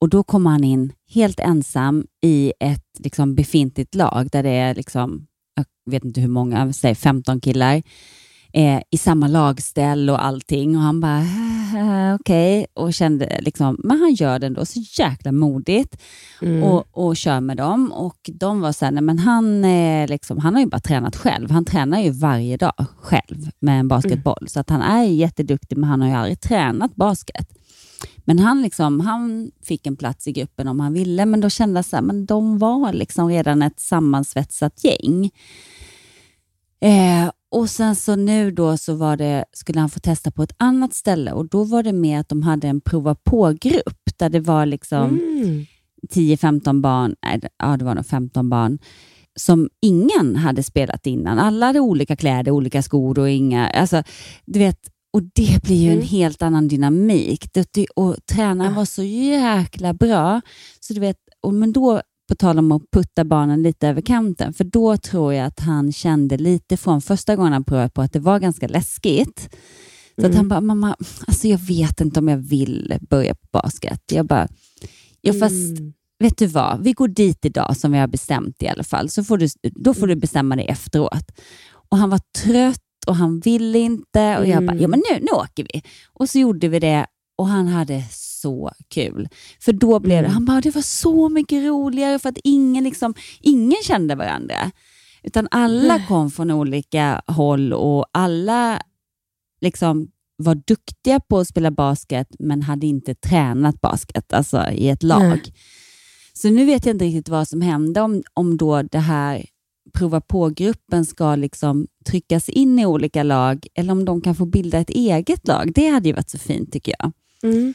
Och Då kommer han in helt ensam i ett liksom, befintligt lag där det är, liksom, jag vet inte hur många, säg 15 killar, eh, i samma lagställ och allting. Och Han bara, "Eh, okej, och kände liksom, men han gör det ändå så jäkla modigt Mm. och, och kör med dem. Och De var så här, nej, men han, är liksom, han har ju bara tränat själv. Han tränar ju varje dag själv med en basketboll. Så att han är jätteduktig, men han har ju aldrig tränat basket. Men han, liksom, han fick en plats i gruppen om han ville, men då kände jag så här, men de var liksom redan ett sammansvetsat gäng. Eh, och sen så nu då så var det, skulle han få testa på ett annat ställe och då var det med att de hade en prova på-grupp där det var liksom Mm. 10-15 barn, nej, ja det var nog 15 barn, som ingen hade spelat innan. Alla hade olika kläder, olika skor och inga, alltså du vet, och det blir ju en Mm. helt annan dynamik. Det, och tränaren var så jäkla bra. Så du vet, och, men då, på tal om att putta barnen lite över kanten, för då tror jag att han kände lite från första gången han prövade på att det var ganska läskigt. Så att Mm. han bara, mamma, alltså jag vet inte om jag vill börja på basket. Jag bara, ja fast Mm. vet du vad, vi går dit idag som vi har bestämt i alla fall, så får du, då får du bestämma det efteråt. Och Han var trött och han ville inte och jag bara, Mm. ja men nu, nu åker vi. Och så gjorde vi det och han hade så kul. För då blev det, Mm. han bara, det var så mycket roligare för att ingen, liksom, ingen kände varandra. Utan alla Nej. kom från olika håll och alla liksom var duktiga på att spela basket men hade inte tränat basket alltså i ett lag. Nej. Så nu vet jag inte riktigt vad som hände om, om då det här prova på-gruppen ska liksom tryckas in i olika lag eller om de kan få bilda ett eget lag. Det hade ju varit så fint tycker jag. Mm.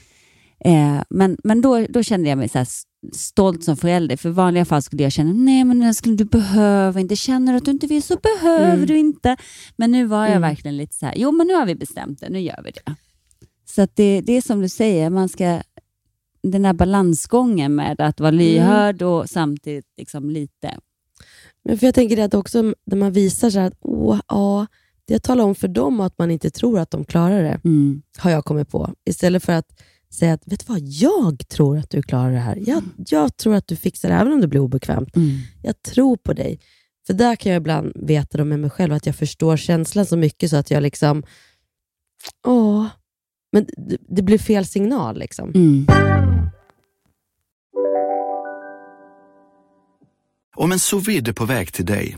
Eh, men men då, då kände jag mig så stolt som förälder. För i vanliga fall skulle jag känna, nej men älskling du behöver inte. Känner du att du inte vill så behöver Mm. du inte. Men nu var jag Mm. verkligen lite så här, jo men nu har vi bestämt det, nu gör vi det. Så det, det är som du säger, man ska den här balansgången med att vara lyhörd och samtidigt liksom lite Men för Jag tänker att också när man visar så här att, åh, ja, det talar om för dem att man inte tror att de klarar det, mm, har jag kommit på. Istället för att säga att, vet du vad, jag tror att du klarar det här. Jag, jag tror att du fixar det, även om det blir obekvämt. mm, Jag tror på dig. För där kan jag ibland veta då med mig själv att jag förstår känslan så mycket så att jag liksom, åh, men det, det blir fel signal. liksom. mm. Om en sous är på väg till dig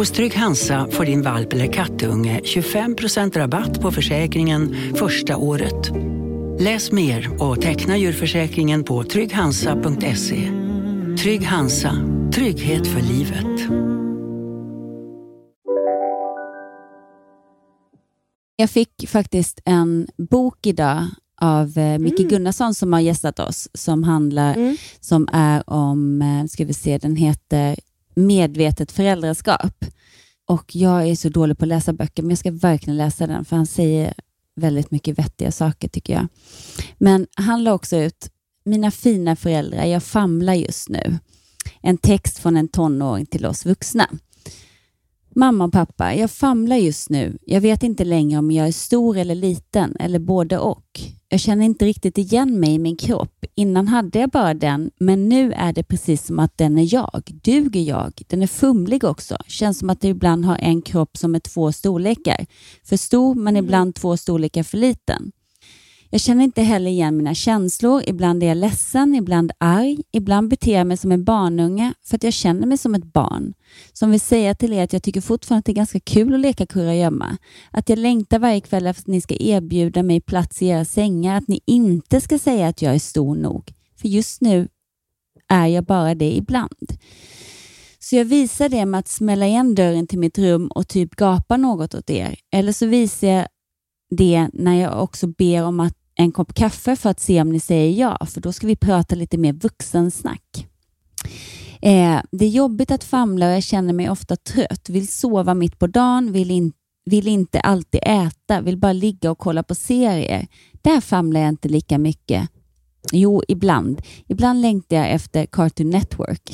Hos Trygg Hansa får din valp eller kattunge 25% rabatt på försäkringen första året. Läs mer och teckna djurförsäkringen på trygghansa.se. Trygg Hansa, trygghet för livet. Jag fick faktiskt en bok idag av eh, Micke Mm. Gunnarsson som har gästat oss, som handlar, som är om, eh, ska vi se, den heter Medvetet föräldraskap. Och jag är så dålig på att läsa böcker, men jag ska verkligen läsa den, för han säger väldigt mycket vettiga saker tycker jag. Men han la också ut, mina fina föräldrar, jag famlar just nu. En text från en tonåring till oss vuxna. Mamma och pappa, jag famlar just nu. Jag vet inte längre om jag är stor eller liten eller både och. Jag känner inte riktigt igen mig i min kropp. Innan hade jag bara den, men nu är det precis som att den är jag. Duger jag? Den är fumlig också. Känns som att jag ibland har en kropp som är två storlekar. För stor, men ibland två storlekar för liten. Jag känner inte heller igen mina känslor. Ibland är jag ledsen, ibland arg. Ibland beter jag mig som en barnunge för att jag känner mig som ett barn. Som vill säga till er att jag tycker fortfarande att det är ganska kul att leka kurragömma. Att jag längtar varje kväll efter att ni ska erbjuda mig plats i era sängar. Att ni inte ska säga att jag är stor nog. För just nu är jag bara det ibland. Så jag visar det med att smälla igen dörren till mitt rum och typ gapa något åt er. Eller så visar jag det när jag också ber om att en kopp kaffe för att se om ni säger ja, för då ska vi prata lite mer vuxensnack. Eh, det är jobbigt att famla och jag känner mig ofta trött. Vill sova mitt på dagen, vill, in, vill inte alltid äta, vill bara ligga och kolla på serier. Där famlar jag inte lika mycket. Jo, ibland. Ibland längtar jag efter Cartoon Network.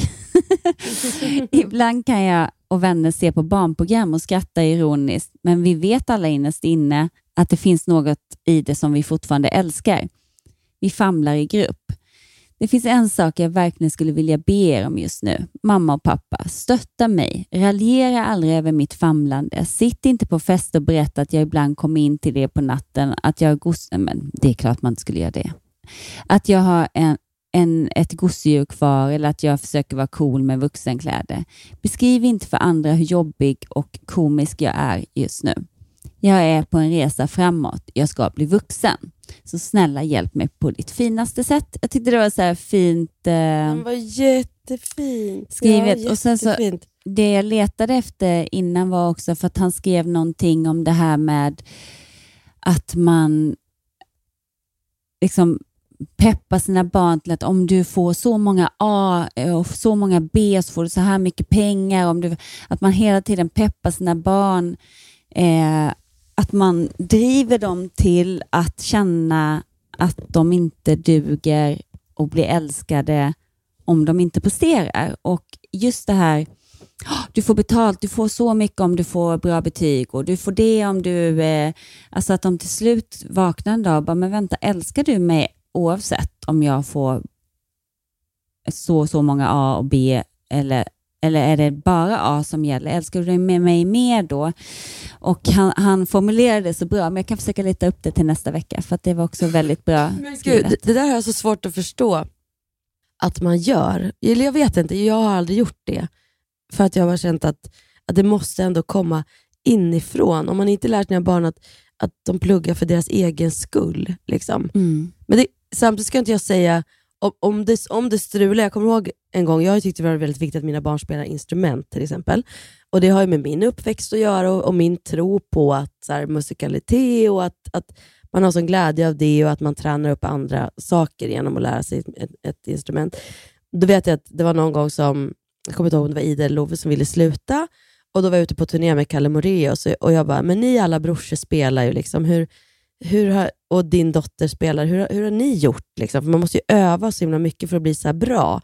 *laughs* ibland kan jag och vänner se på barnprogram och skratta ironiskt, men vi vet alla innerst inne att det finns något i det som vi fortfarande älskar. Vi famlar i grupp. Det finns en sak jag verkligen skulle vilja be er om just nu. Mamma och pappa, stötta mig. Raljera aldrig över mitt famlande. Sitt inte på fest och berätta att jag ibland kommer in till er på natten, att jag gos... Men det är klart man inte skulle göra det. Att jag har en, en, ett gosedjur kvar eller att jag försöker vara cool med vuxenkläder. Beskriv inte för andra hur jobbig och komisk jag är just nu. Jag är på en resa framåt. Jag ska bli vuxen. Så snälla hjälp mig på ditt finaste sätt. Jag tyckte det var så här fint eh, Den var jättefint. skrivet. Ja, och sen så, det jag letade efter innan var också för att han skrev någonting om det här med att man liksom peppar sina barn till att om du får så många A och så många B så får du så här mycket pengar. Om du, att man hela tiden peppar sina barn. Eh, att man driver dem till att känna att de inte duger och blir älskade om de inte presterar. Och just det här, du får betalt, du får så mycket om du får bra betyg och du får det om du... Eh, alltså att de till slut vaknar en dag och bara, men vänta, älskar du mig oavsett om jag får så och så många A och B eller, eller är det bara A som gäller? Älskar du med mig mer då? Och han, han formulerade det så bra, men jag kan försöka leta upp det till nästa vecka för att det var också väldigt bra Gud, skrivet. det, det där har jag så svårt att förstå att man gör. Eller jag vet inte, jag har aldrig gjort det. För att jag har känt att, att det måste ändå komma inifrån. Om man inte lär sina barn att, att de pluggar för deras egen skull. Liksom. Mm. Men det, samtidigt ska inte jag säga, om, om, det, om det strular, jag kommer ihåg en gång, jag tyckte det var väldigt viktigt att mina barn spelar instrument till exempel. Och Det har ju med min uppväxt att göra och, och min tro på att så här, musikalitet och att, att man har sån glädje av det och att man tränar upp andra saker genom att lära sig ett, ett, instrument. Då vet jag att det var någon gång som, jag kommer inte ihåg om det var Ida eller Love som ville sluta, och då var jag ute på turné med Kalle Moraeus och jag bara, men ni alla brorsor spelar ju, liksom, hur, hur har, och din dotter spelar, hur, hur har ni gjort? Liksom? För man måste ju öva så himla mycket för att bli så bra.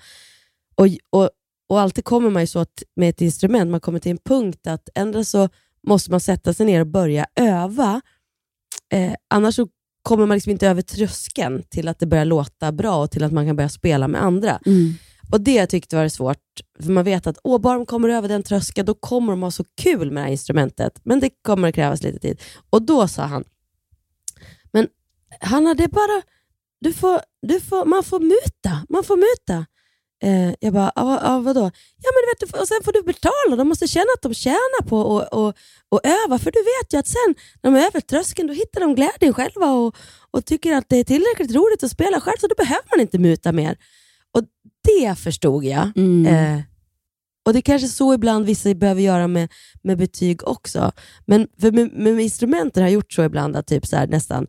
Och, och, och alltid kommer man ju så att med ett instrument, man kommer till en punkt att ändå så måste man sätta sig ner och börja öva. Eh, annars så kommer man liksom inte över tröskeln till att det börjar låta bra och till att man kan börja spela med andra. Mm. Och det jag tyckte var svårt, för man vet att åh, bara de kommer över den tröskeln, då kommer de ha så kul med det här instrumentet. Men det kommer att krävas lite tid. Och då sa han, Hanna, det är bara, du får, du får, man får muta. Man får muta. Eh, jag bara, ah, ah, vadå? Ja, men du vet, och sen får du betala. De måste känna att de tjänar på att och, och öva. För du vet ju att sen när de är över tröskeln, då hittar de glädjen själva och, och tycker att det är tillräckligt roligt att spela själv, så då behöver man inte muta mer. Och Det förstod jag. Mm. Eh, och Det är kanske så ibland vissa behöver göra med, med betyg också. Men för med, med instrumenten har jag gjort så ibland att typ så här, nästan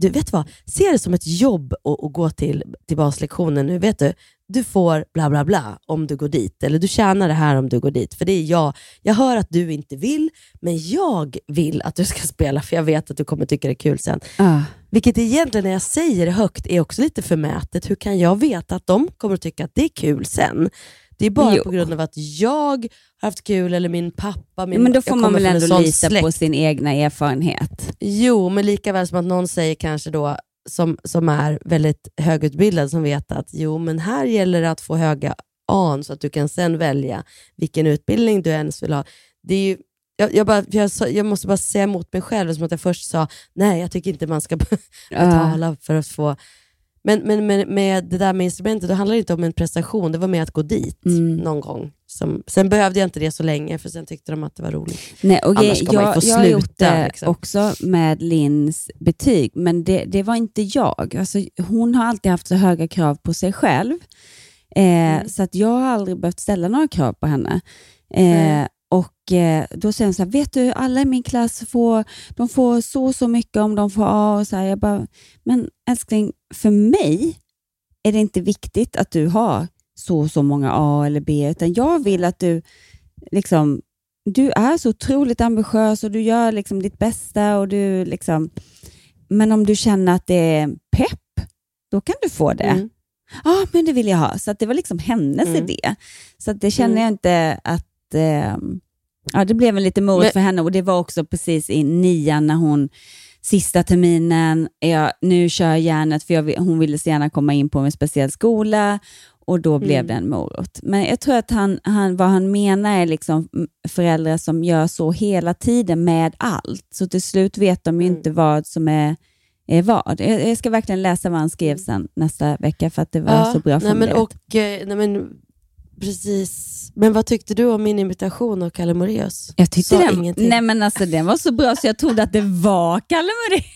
du vet vad, se det som ett jobb att, gå till, till baslektionen nu. Vet du, du får bla bla bla om du går dit, eller du tjänar det här om du går dit. För det är jag. Jag hör att du inte vill, men jag vill att du ska *laughs* spela, för jag vet att du kommer tycka det är kul sen. Ah. Vilket egentligen när jag säger det högt är också lite förmätet. Hur kan jag veta att de kommer att tycka att det är kul sen? Det är bara Jo. på grund av att jag har haft kul, eller min pappa, min men då får man väl ändå lita släkt. på sin egna erfarenhet. Jo, men lika väl som att någon säger kanske då, som, som är väldigt högutbildad, som vet att jo, men här gäller det att få höga an så att du kan sen välja vilken utbildning du ens vill ha. Det är ju, jag, jag, bara, jag, jag måste bara säga emot mig själv, som att jag först sa nej, jag tycker inte man ska *laughs* betala för att få... Men, men, men med det där med instrumentet, då handlar det inte om en prestation, det var mer att gå dit Mm. någon gång. Som, sen behövde jag inte det så länge, för sen tyckte de att det var roligt. Nej, och Annars ska man ju jag, få jag har gjort sluta, det liksom. också med Lins betyg, men det, det var inte jag. Alltså, hon har alltid haft så höga krav på sig själv, eh, Mm. så att jag har aldrig behövt ställa några krav på henne. Eh, Nej. Och eh, Då säger hon så här, vet du, alla i min klass får, de får så så mycket om de får A. Och så här. Jag bara, men älskling, för mig är det inte viktigt att du har så så många A eller B, utan jag vill att du liksom du är så otroligt ambitiös och du gör liksom ditt bästa. och du liksom, Men om du känner att det är pepp, då kan du få det. Ja, Mm. men det vill jag ha. Så det var liksom hennes Mm. idé. Så det känner Mm. jag inte att... ehm, ja, det blev en lite morot Men- för henne och det var också precis i nian när hon sista terminen, ja, nu kör jag järnet för jag, hon ville så gärna komma in på en speciell skola och då blev Mm. det en morot. Men jag tror att han, han, vad han menar är liksom mm, föräldrar som gör så hela tiden med allt. Så till slut vet de ju Mm. inte vad som är, är vad. Jag, jag ska verkligen läsa vad han skrev sen nästa vecka för att det var så bra nej, men, och, eh, nej, men, Precis. Men vad tyckte du om min imitation av Kalle Moraeus? Jag tyckte Sa den, ingenting. nej men alltså, den var så bra så jag trodde att det var Kalle Moraeus. *laughs*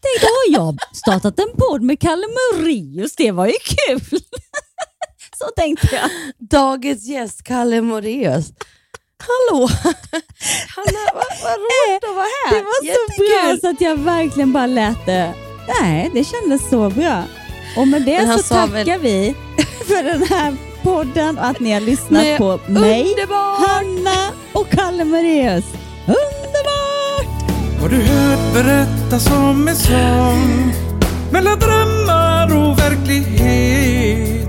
Tänkte, har jag startat en podd med Kalle Moraeus? Det var ju kul. *laughs* så tänkte jag. Dagens gäst, Kalle Moraeus. Hallå! *laughs* Hanna, vad, vad roligt att vara här. Det var så bra så att jag verkligen bara lät det. Nej, det kändes så bra. Och med det så tackar väl- vi *laughs* för den här podden och att ni har lyssnat Nej, på mig, underbart! Hanna och Kalle Moraeus. Underbart! Har du hört berättas om en sång mellan drömmar och verklighet?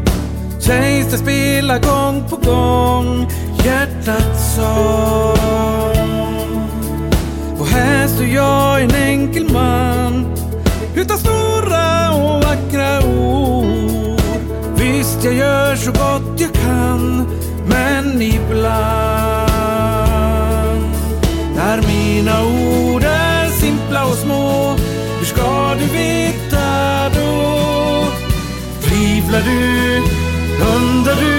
Sägs det spela gång på gång hjärtats sång. Och här står jag en enkel man utan stora och vackra ord. Visst, jag gör så gott jag kan, men ibland när mina ord är simpla och små Hur ska du veta då? Tvivlar du? Undrar du?